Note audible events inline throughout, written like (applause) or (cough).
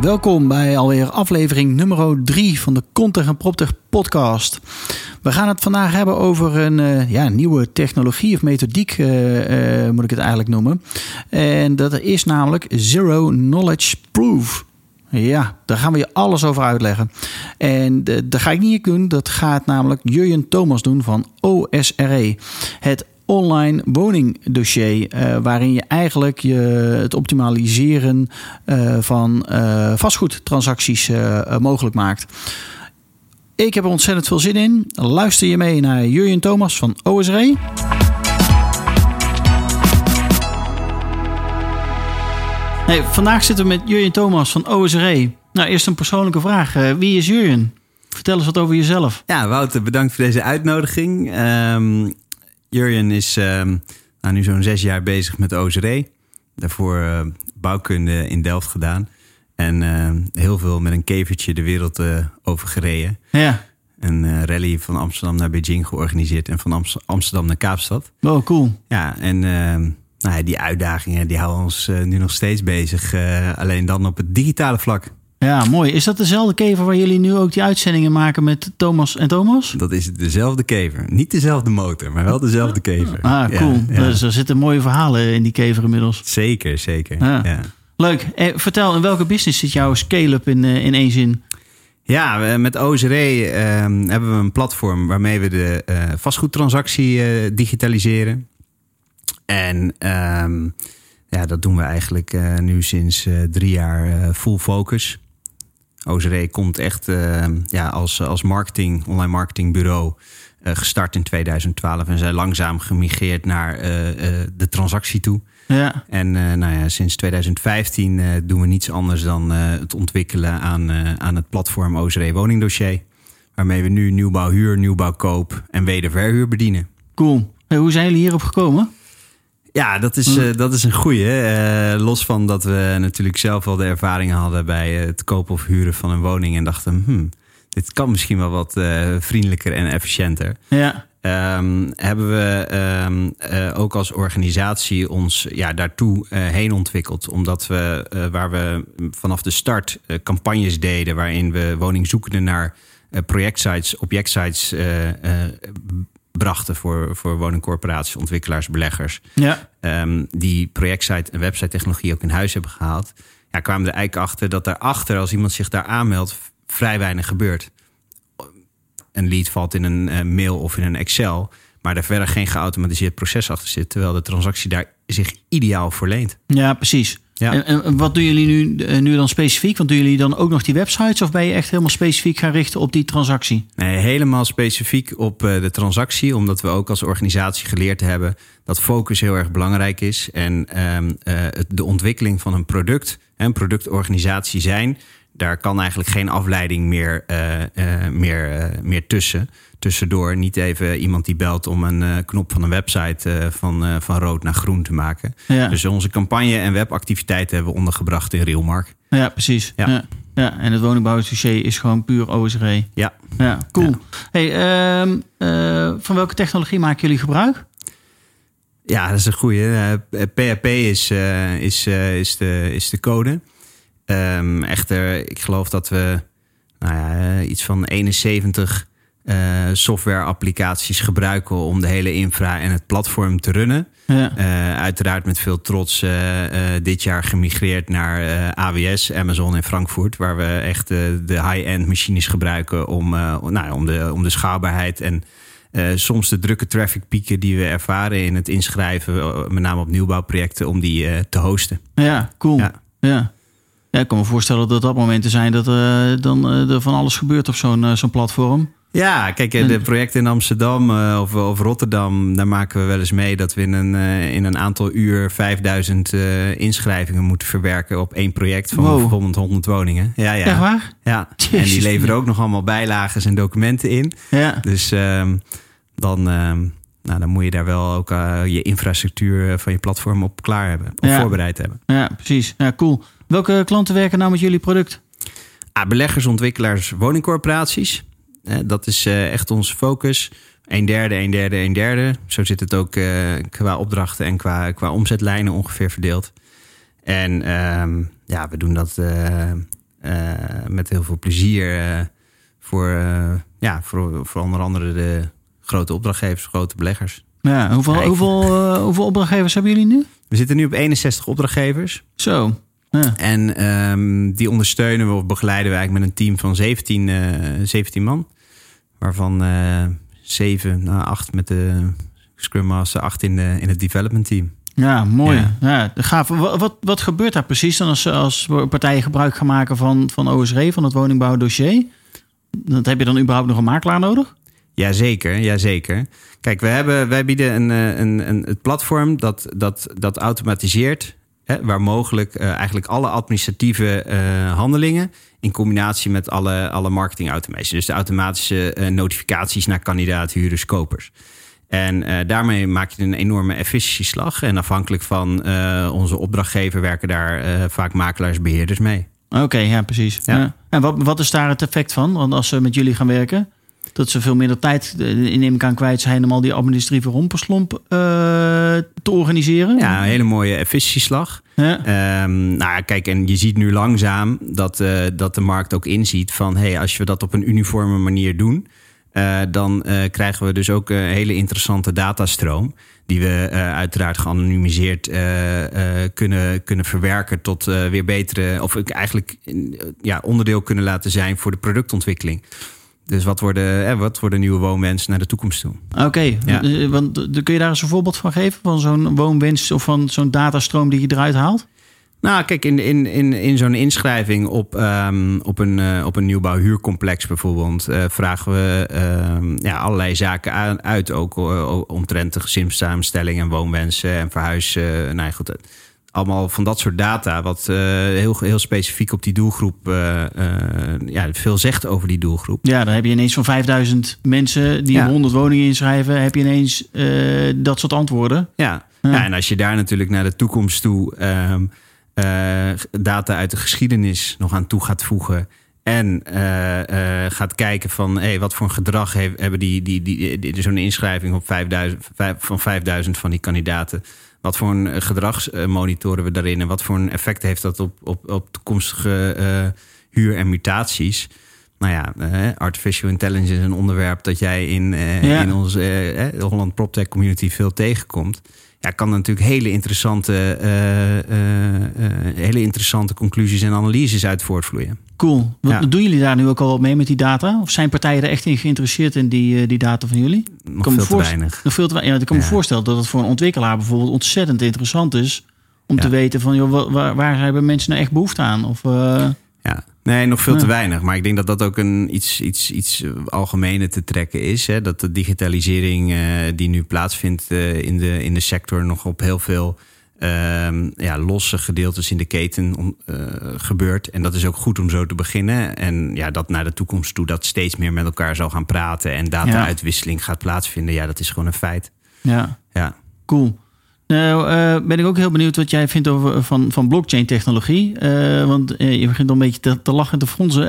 Welkom bij alweer aflevering nummer 3 van de Contech en PropTech podcast. We gaan het vandaag hebben over een uh, ja, nieuwe technologie of methodiek, uh, uh, moet ik het eigenlijk noemen. En dat is namelijk Zero Knowledge Proof. Ja, daar gaan we je alles over uitleggen. En dat ga ik niet doen. Dat gaat namelijk Jurjen Thomas doen van OSRE. Het online woningdossier. Uh, waarin je eigenlijk je, het optimaliseren uh, van uh, vastgoedtransacties mogelijk maakt. Ik heb er ontzettend veel zin in. Luister je mee naar Jurjen Thomas van OSRE. Hey, vandaag zitten we met Jurjen Thomas van OSRE. Nou, eerst een persoonlijke vraag. wie is Jurjen? Vertel eens wat over jezelf. Ja, Wouter, bedankt voor deze uitnodiging. Um, Jurjen is uh, nou, nu zo'n zes jaar bezig met OSRE. Daarvoor uh, bouwkunde in Delft gedaan. En uh, heel veel met een kevertje de wereld uh, over gereden. Ja. Een rally van Amsterdam naar Beijing georganiseerd. En van Amsterdam naar Kaapstad. Oh, cool. Ja, en nou, die uitdagingen die houden ons nu nog steeds bezig. alleen dan op het digitale vlak. Ja, mooi. Is dat dezelfde kever waar jullie nu ook die uitzendingen maken met Thomas en Thomas? Dat is dezelfde kever. Niet dezelfde motor, maar wel dezelfde kever. Ah, cool. Ja, ja. Dus er zitten mooie verhalen in die kever inmiddels. Zeker, zeker. Ja. Leuk. Eh, vertel, in welke business zit jouw scale-up in, uh, in één zin? Ja, met OSRE uh, hebben we een platform waarmee we de uh, vastgoedtransactie uh, digitaliseren. En ehm, ja, dat doen we eigenlijk nu sinds drie jaar full focus. OZRE komt echt uh, ja, als, als marketing, online marketingbureau uh, gestart in 2012 en zijn langzaam gemigreerd naar uh, de transactie toe. Ja. En nou ja, sinds 2015 doen we niets anders dan het ontwikkelen aan, aan het platform OZRE Woningdossier. Waarmee we nu nieuwbouwhuur, nieuwbouwkoop en wederverhuur bedienen. Cool. Hey, hoe zijn jullie hierop gekomen? Ja, dat is, uh, dat is een goeie. Uh, los van dat we natuurlijk zelf al de ervaring hadden bij het kopen of huren van een woning. En dachten, hmm, dit kan misschien wel wat vriendelijker en efficiënter. Ja. Um, hebben we um, ook als organisatie ons ja, daartoe heen ontwikkeld. Omdat we, waar we vanaf de start campagnes deden waarin we woningzoekenden naar projectsites, objectsites brachten voor, voor woningcorporaties, ontwikkelaars, beleggers. Ja. Um, die projectsite en website technologie ook in huis hebben gehaald. Ja, kwamen er eigenlijk achter dat daarachter, als iemand zich daar aanmeldt, vrij weinig gebeurt. Een lead valt in een uh, mail of in een Excel, maar er verder geen geautomatiseerd proces achter zit, terwijl de transactie daar zich ideaal voor leent. Ja, precies. Ja. En, en, wat doen jullie nu, nu dan specifiek? Want doen jullie dan ook nog die websites of ben je echt helemaal specifiek gaan richten op die transactie? Nee, helemaal specifiek op uh, de transactie, omdat we ook als organisatie geleerd hebben dat focus heel erg belangrijk is. En um, uh, de ontwikkeling van een product, een productorganisatie zijn, daar kan eigenlijk geen afleiding meer, uh, meer, meer tussen tussendoor niet even iemand die belt om een knop van een website van, van rood naar groen te maken. Ja. Dus onze campagne en webactiviteiten hebben we ondergebracht in Realmark. Ja, precies. Ja. ja. ja. en het woningbouwdossier is gewoon puur OSRE. Ja. Ja, cool. Hey, um, van welke technologie maken jullie gebruik? Ja, dat is een goede. PHP is, is, is, de, is de code. Um, echter, ik geloof dat we nou ja, iets van 71 uh, software-applicaties gebruiken om de hele infra en het platform te runnen. Ja. Uh, uiteraard met veel trots uh, dit jaar gemigreerd naar AWS, Amazon in Frankfurt, waar we echt de high-end machines gebruiken om, nou, om, de, om de schaalbaarheid en soms de drukke traffic pieken die we ervaren in het inschrijven, met name op nieuwbouwprojecten, om die te hosten. Ja, cool. Ja. ja. Ja, ik kan me voorstellen dat dat momenten zijn dat uh, dan uh, er van alles gebeurt op zo'n uh, zo'n platform. Ja, kijk, eh, de projecten in Amsterdam of, of, Rotterdam, daar maken we wel eens mee dat we in een, in een aantal uur 5000 uh, inschrijvingen moeten verwerken op één project van wow. bijvoorbeeld 100 woningen. Ja, ja. Echt waar? Ja, (laughs) en die leveren ook nog allemaal bijlagen en documenten in. Ja. Dus dan, nou, dan moet je daar wel ook je infrastructuur van je platform op klaar hebben, op ja. voorbereid hebben. Ja, precies. Ja, cool. Welke klanten werken nou met jullie product? Ah, beleggers, ontwikkelaars, woningcorporaties. dat is echt onze focus. Een derde, een derde, een derde. Zo zit het ook uh, qua opdrachten en qua, qua omzetlijnen ongeveer verdeeld. En uh, ja, we doen dat uh, met heel veel plezier voor, ja, voor, voor onder andere de grote opdrachtgevers, grote beleggers. Ja, hoeveel, ja, hoeveel, hoeveel opdrachtgevers hebben jullie nu? We zitten nu op 61 opdrachtgevers. Zo. Ja. En um, die ondersteunen we of begeleiden we eigenlijk met een team van 17, uh, 17 man. Waarvan uh, 7, nou 8 met de Scrum Master, 8 in, de, in het development team. Ja, mooi. Ja. Ja, gaaf. Wat, wat, wat gebeurt daar precies dan als, als partijen gebruik gaan maken van, van OSRE, van het woningbouwdossier? Dat heb je dan überhaupt nog een makelaar nodig? Jazeker, jazeker. Kijk, we hebben, wij bieden een, een, een, het platform dat, dat, dat automatiseert Hè, waar mogelijk uh, eigenlijk alle administratieve uh, handelingen in combinatie met alle, alle marketing automation. Dus de automatische uh, notificaties naar kandidaat, huurders, kopers. En daarmee maak je een enorme efficiëntieslag. En afhankelijk van onze opdrachtgever werken daar vaak makelaars, beheerders mee. Oké, ja, precies. Ja. Ja. En wat, wat is daar het effect van? Want als ze met jullie gaan werken, dat ze veel minder tijd in ik aan kwijt zijn om al die administratieve romperslomp uh, te organiseren. Ja, een hele mooie efficiëntieslag. Ja. Um, nou ja, kijk, en je ziet nu langzaam dat, uh, dat de markt ook inziet van... hey, als we dat op een uniforme manier doen... Uh, dan krijgen we dus ook een hele interessante datastroom... die we uiteraard geanonimiseerd kunnen, kunnen verwerken... tot weer betere, of eigenlijk ja, onderdeel kunnen laten zijn voor de productontwikkeling. Dus wat worden, eh, wat worden nieuwe woonwensen naar de toekomst toe? Oké, ja. Eh, want kun je daar eens een voorbeeld van geven? Van zo'n woonwens of van zo'n datastroom die je eruit haalt? Nou, kijk, in, in, in, in zo'n inschrijving op, um, op, een, uh, op een nieuwbouwhuurcomplex bijvoorbeeld, uh, vragen we uh, ja, allerlei zaken uit. Ook omtrent de gezinssamenstelling en woonwensen en verhuis. nou ja, goed, allemaal van dat soort data, wat uh, heel, heel specifiek op die doelgroep, uh, uh, ja, veel zegt over die doelgroep. Ja, dan heb je ineens van 5000 mensen die ja. 100 woningen inschrijven, heb je ineens dat soort antwoorden. Ja. ja. Ja. en als je daar natuurlijk naar de toekomst toe ehm, data uit de geschiedenis nog aan toe gaat voegen. En gaat kijken van hey, wat voor een gedrag heeft, hebben die, die, die, die zo'n inschrijving op 5000, van 5000 van die kandidaten wat voor een gedrag monitoren we daarin en wat voor een effect heeft dat op, op, op toekomstige uh, huur- en mutaties? Nou ja, artificial intelligence is een onderwerp dat jij in, ja. in onze Holland PropTech community veel tegenkomt. Ja, kan natuurlijk hele interessante, hele interessante conclusies en analyses uit voortvloeien. Cool. Wat, ja. Doen jullie daar nu ook al wat mee met die data? Of zijn partijen er echt in geïnteresseerd in die, die data van jullie? Nog veel te weinig. Nog veel te weinig. Ja, ik kan me voorstellen dat het voor een ontwikkelaar bijvoorbeeld ontzettend interessant is... om te weten van, joh, waar, waar hebben mensen nou echt behoefte aan? Of, ja, nee, nog veel te weinig. Maar ik denk dat dat ook een iets, iets, iets algemener te trekken is. Hè? Dat de digitalisering uh, die nu plaatsvindt uh, in, de, in de sector nog op heel veel uh, ja, losse gedeeltes in de keten om, uh, gebeurt. En dat is ook goed om zo te beginnen. En ja, dat naar de toekomst toe dat steeds meer met elkaar zal gaan praten en data-uitwisseling gaat plaatsvinden. Ja, dat is gewoon een feit. Ja, ja. cool. Nou, uh, ben ik ook heel benieuwd wat jij vindt over, van, van blockchain-technologie. Uh, want je begint al een beetje te, te lachen en te fronsen.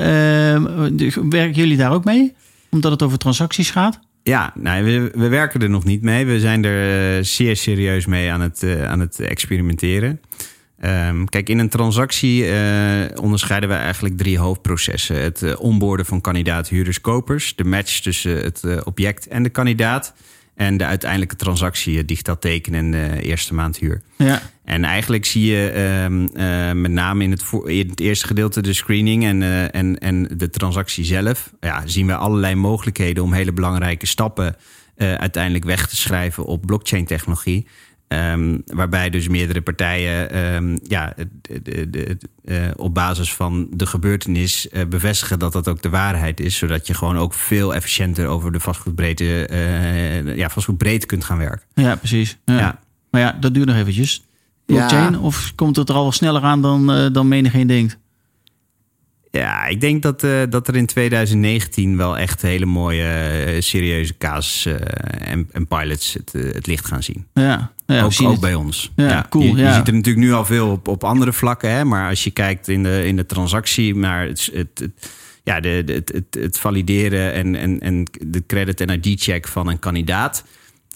werken jullie daar ook mee? Omdat het over transacties gaat? Ja, nou, we, we werken er nog niet mee. We zijn er zeer serieus mee aan het, aan het experimenteren. Um, kijk, in een transactie onderscheiden we eigenlijk drie hoofdprocessen. Het onboorden van kandidaat, huurders, kopers. De match tussen het object en de kandidaat en de uiteindelijke transactie digitaal tekenen en de eerste maand huur. Ja. En eigenlijk zie je um, uh, met name in het, in het, eerste gedeelte de screening en, uh, en, en de transactie zelf. Ja, zien we allerlei mogelijkheden om hele belangrijke stappen uh, uiteindelijk weg te schrijven op blockchain Ehm, waarbij dus meerdere partijen ehm, ja, de, de, de, uh, op basis van de gebeurtenis uh, bevestigen dat dat ook de waarheid is. Zodat je gewoon ook veel efficiënter over de vastgoedbreedte, uh, ja, vastgoedbreedte kunt gaan werken. Ja, precies. Ja. ja. Maar ja, dat duurt nog eventjes. Blockchain, ja. of komt het er al sneller aan dan, dan menigeen denkt? Ja, ik denk dat, uh, dat er in 2019 wel echt hele mooie, uh, serieuze casus uh, en, en, pilots het, het, licht gaan zien. Ja, ja ook, ook bij ons. Ja, ja. cool. Je, ja. je, ziet er natuurlijk nu al veel op, op andere vlakken, hè, maar als je kijkt in de, in de transactie, maar het, het, het ja, de, de, het, het, valideren en, en, en de credit- en ID-check van een kandidaat.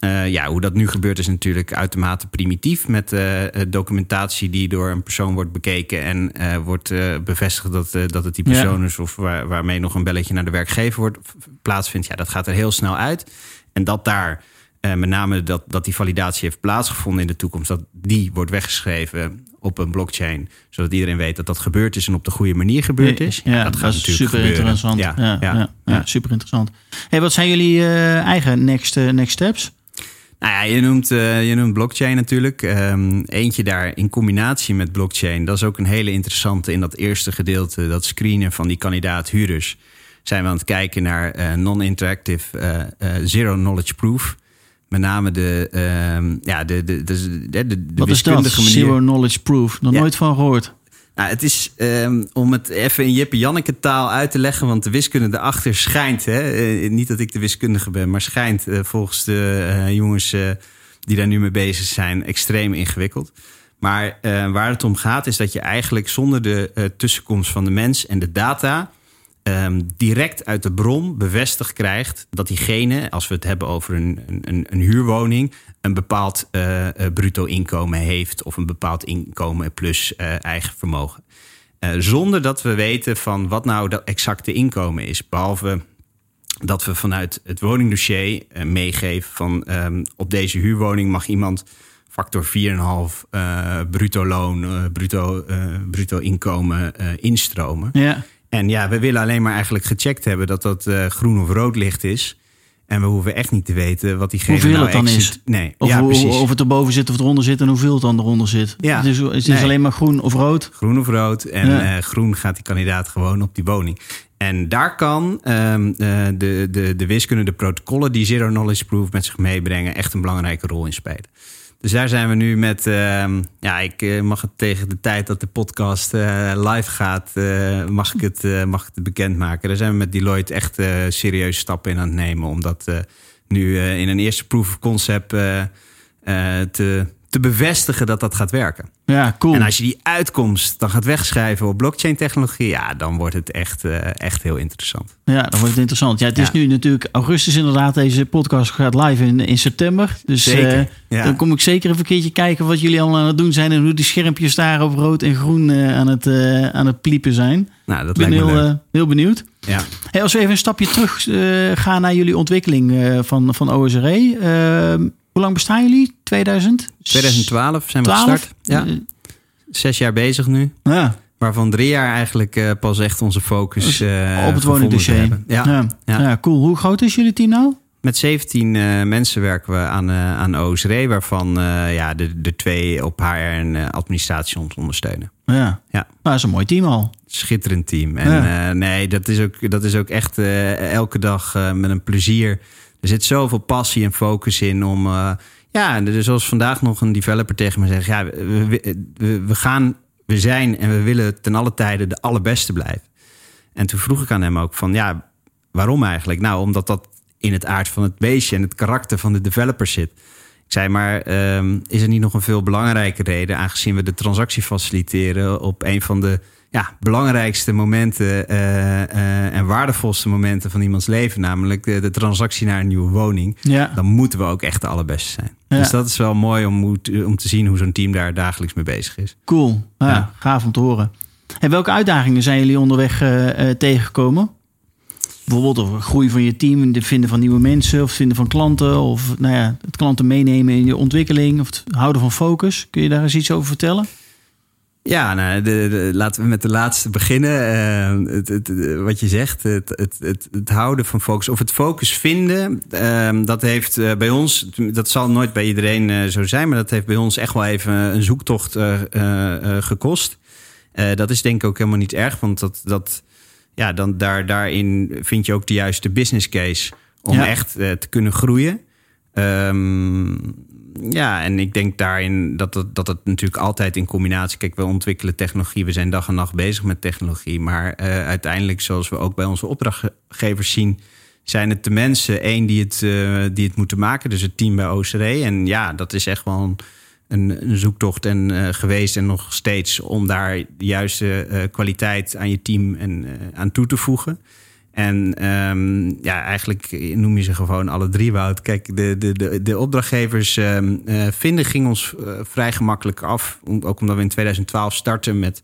Uh, ja, hoe dat nu gebeurt is natuurlijk uitermate primitief. Met uh, documentatie die door een persoon wordt bekeken en uh, wordt bevestigd dat, dat het die persoon ja. is, of waar, waarmee nog een belletje naar de werkgever wordt plaatsvindt. Ja, dat gaat er heel snel uit. En dat daar met name dat, dat die validatie heeft plaatsgevonden in de toekomst, dat die wordt weggeschreven op een blockchain, zodat iedereen weet dat dat gebeurd is en op de goede manier gebeurd is. Ja, ja dat, dat gaat natuurlijk super gebeuren. interessant. Ja, ja, ja, ja, super interessant. Hey, wat zijn jullie eigen next, next steps? Nou ja, je noemt, uh, je noemt blockchain natuurlijk. Um, eentje daar in combinatie met blockchain. Dat is ook een hele interessante in dat eerste gedeelte. Dat screenen van die kandidaat-huurders. Zijn we aan het kijken naar uh, non-interactive uh, zero knowledge proof. Met name de, ja, de, de, de, de, de Wat wiskundige is dat? manier. Zero knowledge proof. Nog Ja. nooit van gehoord. Nou, het is um, om het even in Jippe Janneke taal uit te leggen, want de wiskunde erachter schijnt. Hè? Uh, niet dat ik de wiskundige ben, maar schijnt uh, volgens de uh, jongens die daar nu mee bezig zijn extreem ingewikkeld. Maar waar het om gaat is dat je eigenlijk zonder de tussenkomst van de mens en de data um, direct uit de bron bevestigd krijgt dat diegene, als we het hebben over een, een, een huurwoning, een bepaald uh, uh, bruto inkomen heeft of een bepaald inkomen plus uh, eigen vermogen. zonder dat we weten van wat nou dat exacte inkomen is. Behalve dat we vanuit het woningdossier meegeven van um, op deze huurwoning mag iemand factor 4,5 bruto loon, bruto, bruto inkomen instromen. Ja. En ja, we willen alleen maar eigenlijk gecheckt hebben dat dat uh, groen of rood licht is. En we hoeven echt niet te weten wat diegene hoeveel nou het dan exit... is. Nee, Of, ja, precies. of het erboven zit of eronder zit en hoeveel het dan eronder zit. Ja. Het is, het is Nee. alleen maar groen of rood. Groen of rood. En Ja. eh, groen gaat die kandidaat gewoon op die woning. En daar kan ehm, eh, de, de, de wiskunde, de protocollen die Zero Knowledge Proof met zich meebrengen, echt een belangrijke rol in spelen. Dus daar zijn we nu met, ehm, ja, ik eh, mag het tegen de tijd dat de podcast eh, live gaat, eh, mag, ik het, mag ik het bekendmaken. Daar zijn we met Deloitte echt serieuze stappen in aan het nemen. Om dat eh, nu in een eerste proof of concept te, te bevestigen dat dat gaat werken. Ja, cool. En als je die uitkomst dan gaat wegschrijven op blockchain technologie, ja, dan wordt het echt, eh, echt heel interessant. Ja, dan wordt het interessant. Ja, het is nu natuurlijk augustus inderdaad. Deze podcast gaat live in, in september. Dus Zeker, eh, ja. dan kom ik zeker even een keertje kijken wat jullie allemaal aan het doen zijn. En hoe die schermpjes daar op rood en groen eh, aan, het, aan het pliepen zijn. Nou, dat Ik ben lijkt me heel, leuk. heel benieuwd. ja. Hey, als we even een stapje terug gaan naar jullie ontwikkeling van, van OSRE. Eh, hoe lang bestaan jullie? 2000? 2012 zijn we 12? gestart. Ja, zes jaar bezig nu. Ja, Waarvan drie jaar eigenlijk eh, pas echt onze focus eh, op het te woningdossier. hebben. Ja. Ja. Ja. Ja, cool. Hoe groot is jullie team nou? Met 17 eh, mensen werken we aan, eh aan OSRE, waarvan eh, ja, de, de twee op HR en eh, administratie ons ondersteunen. Ja. Ja. Nou, dat is een mooi team al. Schitterend team. En eh, nee, dat is ook, dat is ook echt eh, elke dag eh, met een plezier. Er zit zoveel passie en focus in om. eh, ja, dus zoals vandaag nog een developer tegen me zegt: ja, we gaan, we zijn en we willen ten alle tijden de allerbeste blijven. En toen vroeg ik aan hem ook van ja, waarom eigenlijk? Nou, omdat dat in het aard van het beestje en het karakter van de developer zit. Ik zei maar, ehm, is er niet nog een veel belangrijke reden, aangezien we de transactie faciliteren op een van de ja, belangrijkste momenten eh, eh, en waardevolste momenten van iemands leven, namelijk de, de transactie naar een nieuwe woning. Ja. Dan moeten we ook echt de allerbeste zijn. Ja. Dus dat is wel mooi om, om te zien hoe zo'n team daar dagelijks mee bezig is. Cool. Ja, Ja. Gaaf om te horen. En welke uitdagingen zijn jullie onderweg eh, tegengekomen? Bijvoorbeeld over groei van je team, het vinden van nieuwe mensen, of het vinden van klanten, of nou ja, het klanten meenemen in je ontwikkeling, of het houden van focus. Kun je daar eens iets over vertellen? Ja, nou, de, de- laten we met de laatste beginnen. Eh, het, het, het- wat je zegt, het, het, houden van focus of het focus vinden, eh, dat heeft eh, bij ons, dat zal nooit bij iedereen eh, zo zijn, maar dat heeft bij ons echt wel even een zoektocht eh, eh, eh, gekost. Eh, dat is denk ik ook helemaal niet erg, want dat, dat, ja, dan daar, daarin vind je ook de juiste business case om Ja. echt eh, te kunnen groeien. Ehm, ja, en ik denk daarin dat het, dat het natuurlijk altijd in combinatie... Kijk, we ontwikkelen technologie, we zijn dag en nacht bezig met technologie. Maar eh, uiteindelijk, zoals we ook bij onze opdrachtgevers zien... zijn het de mensen, één, die het, eh, die het moeten maken. Dus het team bij OCR. En ja, dat is echt wel een, een, zoektocht en, eh, geweest en nog steeds... om daar de juiste kwaliteit aan je team en, aan toe te voegen... En ehm, ja, eigenlijk noem je ze gewoon alle drie, Wout. Kijk, de, de, de, de opdrachtgevers ehm, eh, vinden ging ons eh, vrij gemakkelijk af. Ook omdat we in 2012 starten met,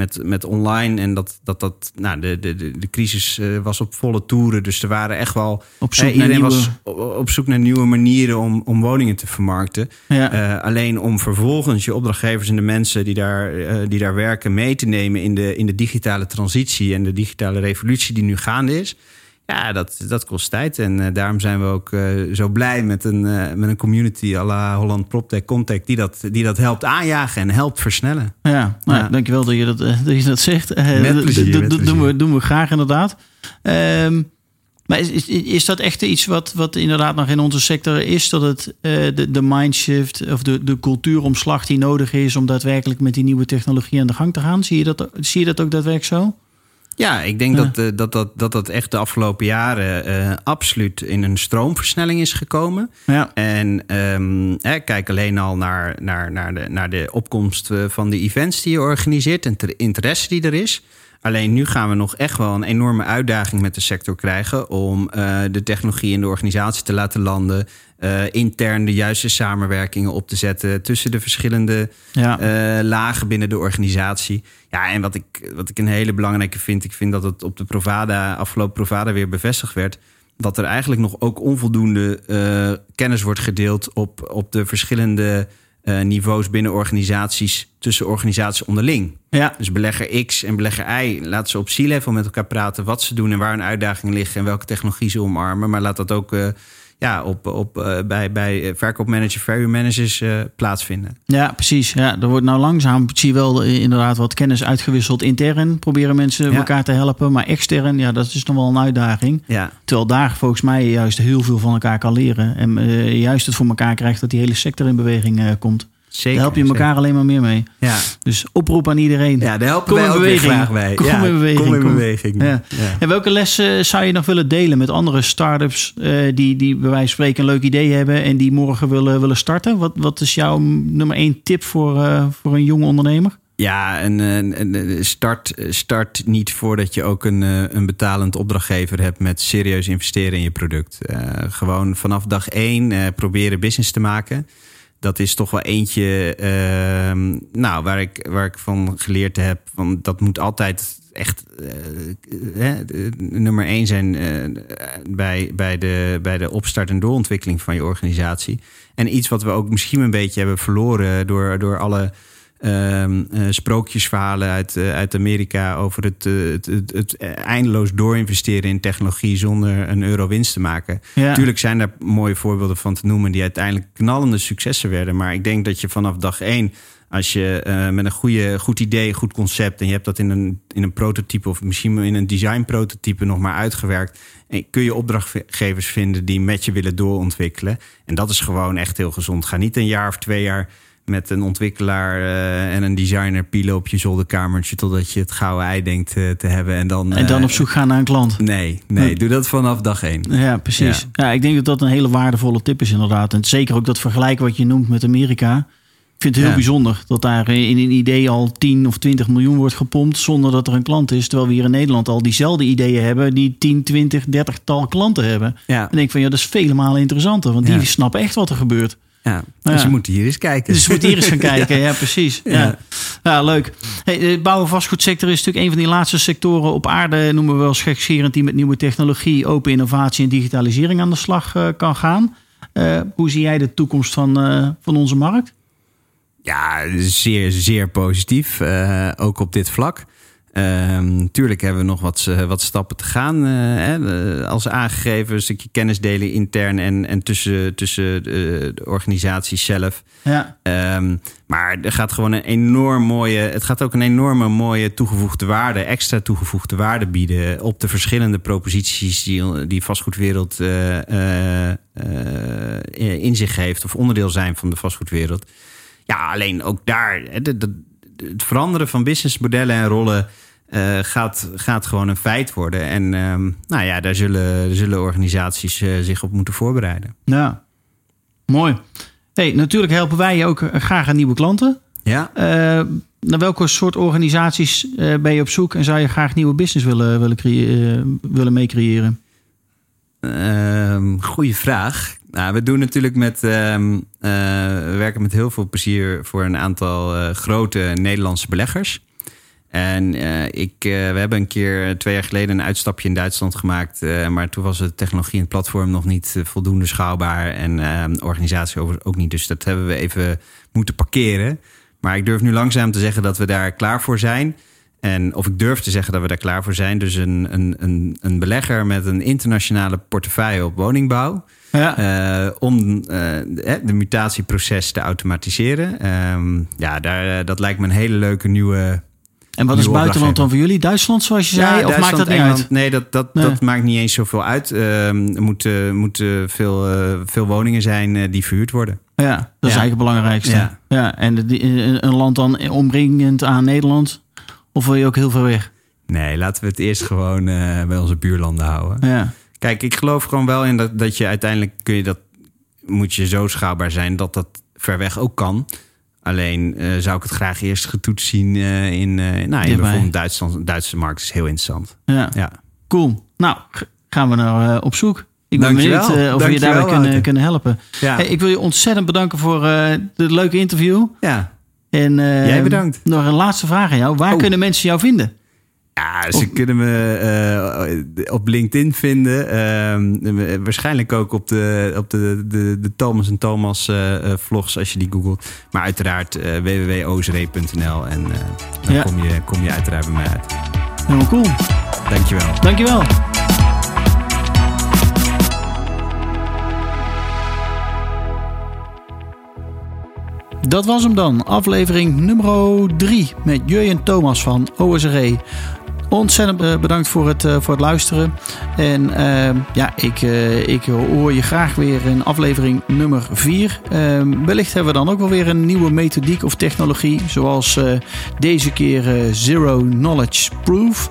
met, met online. En dat, dat, dat nou, de, de, de, crisis eh, was op volle toeren. Dus er waren echt wel... Op zoek iedereen nieuwe... was op zoek naar nieuwe manieren om, om woningen te vermarkten. Ja. Eh, alleen om vervolgens je opdrachtgevers en de mensen die daar, eh, die daar werken mee te nemen in de, in de digitale transitie en de digitale revolutie die nu gaande is. Ja, dat, dat kost tijd. En eh, daarom zijn we ook eh, zo blij met een, eh, met een community à la Holland PropTech Contact die dat, die dat helpt aanjagen en helpt versnellen. Ja, nou, Ja. dankjewel dat je dat, dat, je dat zegt. Met dat- plezier, doen, we, doen we graag inderdaad. Ehm, maar is, is, is dat echt iets wat, wat inderdaad nog in onze sector is? Dat het de, de mindshift of de, de cultuuromslag die nodig is om daadwerkelijk met die nieuwe technologie aan de gang te gaan? Zie je dat, zie je dat ook daadwerkelijk zo? Ja, ik denk Ja. Dat, eh, dat, dat, dat dat echt de afgelopen jaren eh, absoluut in een stroomversnelling is gekomen. Ja. En ehm, hè, kijk alleen al naar, naar, naar, de, naar de opkomst eh, van de events die je organiseert en de interesse die er is. Alleen nu gaan we nog echt wel een enorme uitdaging met de sector krijgen om eh, de technologie in de organisatie te laten landen. eh, intern de juiste samenwerkingen op te zetten tussen de verschillende Ja. eh, lagen binnen de organisatie. Ja, en wat ik, wat ik een hele belangrijke vind, ik vind dat het op de Provada, afgelopen Provada weer bevestigd werd. Dat er eigenlijk nog ook onvoldoende kennis wordt gedeeld op, op de verschillende eh, niveaus binnen organisaties, tussen organisaties onderling. ja. Dus belegger X en belegger Y, laat ze op C-level met elkaar praten wat ze doen en waar hun uitdagingen liggen en welke technologie ze omarmen. Maar laat dat ook eh, ja, op, op, eh, bij, bij eh, verkoopmanager, value managers eh, plaatsvinden. Ja, precies. Ja, er wordt nou langzaam, zie je wel inderdaad wat kennis uitgewisseld intern. Proberen mensen Ja. elkaar te helpen. Maar extern, ja, dat is nog wel een uitdaging. Ja, Terwijl daar volgens mij juist heel veel van elkaar kan leren. En juist het voor elkaar krijgt dat die hele sector in beweging komt. Zeker. Daar help je elkaar alleen maar meer mee. Ja. Dus oproep aan iedereen. Ja, daar helpen Kom wij in beweging. graag bij. Kom ja, in beweging. Kom in beweging. Ja. En welke lessen zou je nog willen delen met andere start-ups eh, die, die bij wijze van spreken een leuk idee hebben en die morgen willen, willen starten? Wat, wat is jouw nummer één tip voor, eh, voor een jonge ondernemer? Ja, een, start, start niet voordat je ook een, eh, een betalend opdrachtgever hebt met serieus investeren in je product. Gewoon vanaf dag één proberen business te maken. Dat is toch wel eentje ehm, nou, waar, ik, waar ik van geleerd heb. Van, dat moet altijd echt eh, eh, de- nummer één zijn eh, bij, bij, de, bij de opstart en doorontwikkeling van je organisatie. En iets wat we ook misschien een beetje hebben verloren door, door alle ehm, eh, sprookjesverhalen uit, eh, uit Amerika over het, eh, het, het, het eindeloos doorinvesteren in technologie zonder een euro winst te maken. Ja. Natuurlijk zijn daar mooie voorbeelden van te noemen die uiteindelijk knallende successen werden. Maar ik denk dat je vanaf dag één, als je met een goede, goed idee, goed concept en je hebt dat in een, in een prototype of misschien in een design prototype nog maar uitgewerkt, en kun je opdrachtgevers vinden die met je willen doorontwikkelen. En dat is gewoon echt heel gezond. Ga niet een jaar of twee jaar met een ontwikkelaar eh, en een designer pielen op je zolderkamertje totdat je het gouden ei denkt eh, te hebben. En dan, En dan eh, op zoek gaan naar een klant. Nee, nee, doe dat vanaf dag één. Ja, precies. Ja. ik denk dat dat een hele waardevolle tip is inderdaad. En zeker ook dat vergelijken wat je noemt met Amerika. Ik vind het heel Ja. bijzonder dat daar in een idee al 10 of 20 miljoen wordt gepompt zonder dat er een klant is. Terwijl we hier in Nederland al diezelfde ideeën hebben die 10, 20, 30 tal klanten hebben. Ja. En denk van ja, dat is vele malen interessanter. Want die snappen echt wat er gebeurt. Ja, Ja. dus je moet hier eens kijken. Dus we moeten hier eens gaan (laughs) kijken. ja. precies. Ja. Ja. Leuk. Hey, de bouw- en vastgoedsector is natuurlijk een van die laatste sectoren op aarde, noemen we wel gekscherend, die met nieuwe technologie, open innovatie en digitalisering aan de slag eh, kan gaan. Eh, hoe zie jij de toekomst van, eh, van onze markt? Ja, zeer, zeer positief. Ook op dit vlak. Um, tuurlijk hebben we nog wat, uh, wat stappen te gaan. Uh, hè, als aangegeven, een stukje kennis delen intern en, en tussen, tussen de, de organisatie zelf. Ja. Um, maar er gaat gewoon een enorm mooie. Het gaat ook een enorme mooie toegevoegde waarde, extra toegevoegde waarde bieden op de verschillende proposities die, die vastgoedwereld uh, in zich heeft, of onderdeel zijn van de vastgoedwereld. Ja, alleen ook daar. Het veranderen van businessmodellen en rollen uh, gaat, gaat gewoon een feit worden. En um, nou ja, daar zullen, zullen organisaties uh, zich op moeten voorbereiden. Ja, mooi. Hey, natuurlijk helpen wij je ook graag aan nieuwe klanten. Ja. Uh, naar welke soort organisaties ben je op zoek en zou je graag nieuwe business willen, willen, creëren, willen meecreëren? Ehm, goeie vraag. Nou, we doen natuurlijk met. Um, uh, we werken met heel veel plezier voor een aantal uh, grote Nederlandse beleggers. En uh, ik, we hebben een keer twee jaar geleden een uitstapje in Duitsland gemaakt. maar toen was de technologie en het platform nog niet voldoende schaalbaar. En ehm, de organisatie ook niet. Dus dat hebben we even moeten parkeren. Maar ik durf nu langzaam te zeggen dat we daar klaar voor zijn. En of ik durf te zeggen dat we daar klaar voor zijn. Dus een, een, een, een belegger met een internationale portefeuille op woningbouw. Ja. Uh, om uh, de mutatieproces te automatiseren. Um, ja, daar, dat lijkt me een hele leuke nieuwe. En wat is buitenland dan voor jullie? Duitsland, zoals je zei? Of maakt dat niet Engeland, uit? Nee, dat, dat, Nee. dat maakt niet eens zoveel uit. Um, er moeten, moeten veel, uh, veel woningen zijn die verhuurd worden. Ja, dat is eigenlijk het belangrijkste. Ja. Ja. en de, die- een land dan omringend aan Nederland? Of wil je ook heel ver weg? Nee, laten we het eerst gewoon uh, bij onze buurlanden houden. Ja, Kijk, ik geloof gewoon wel in dat, dat je uiteindelijk kun je dat, moet je zo schaalbaar zijn dat dat ver weg ook kan. Alleen eh, zou ik het graag eerst getoetst zien eh, in, eh nou, in bijvoorbeeld Duitsland. De Duitse markt is heel interessant. ja. Ja, cool. Nou, gaan we naar op zoek. Ik ben benieuwd of we je daarbij kunnen, kunnen helpen. ja. Hey, ik wil je ontzettend bedanken voor het leuke interview. ja. En, Jij bedankt. Nog een laatste vraag aan jou. Waar Oh. kunnen mensen jou vinden? Ja, ze kunnen me eh, op LinkedIn vinden. Ehm, waarschijnlijk ook op de, op de, de, de Thomas en Thomas eh, eh, vlogs als je die googelt. Maar uiteraard www.ozre.nl en dan Ja. kom, je, kom je uiteraard bij mij uit. Helemaal cool. Dankjewel. Dankjewel. Dat was hem dan, aflevering nummer 3 met Jurjen Thomas van OSRE. Ontzettend eh, bedankt voor het, eh, voor het luisteren. En eh, ja, ik, eh, ik hoor je graag weer in aflevering nummer 4. wellicht hebben we dan ook wel weer een nieuwe methodiek of technologie. Zoals deze keer Zero Knowledge Proof.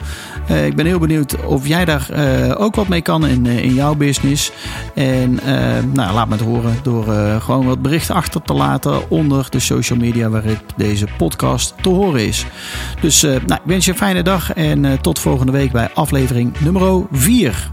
Eh, ik ben heel benieuwd of jij daar eh, ook wat mee kan in, eh, in jouw business. En nou, laat me het horen door gewoon wat berichten achter te laten onder de social media waarop deze podcast te horen is. Dus nou, ik wens je een fijne dag en tot volgende week bij aflevering nummer 4.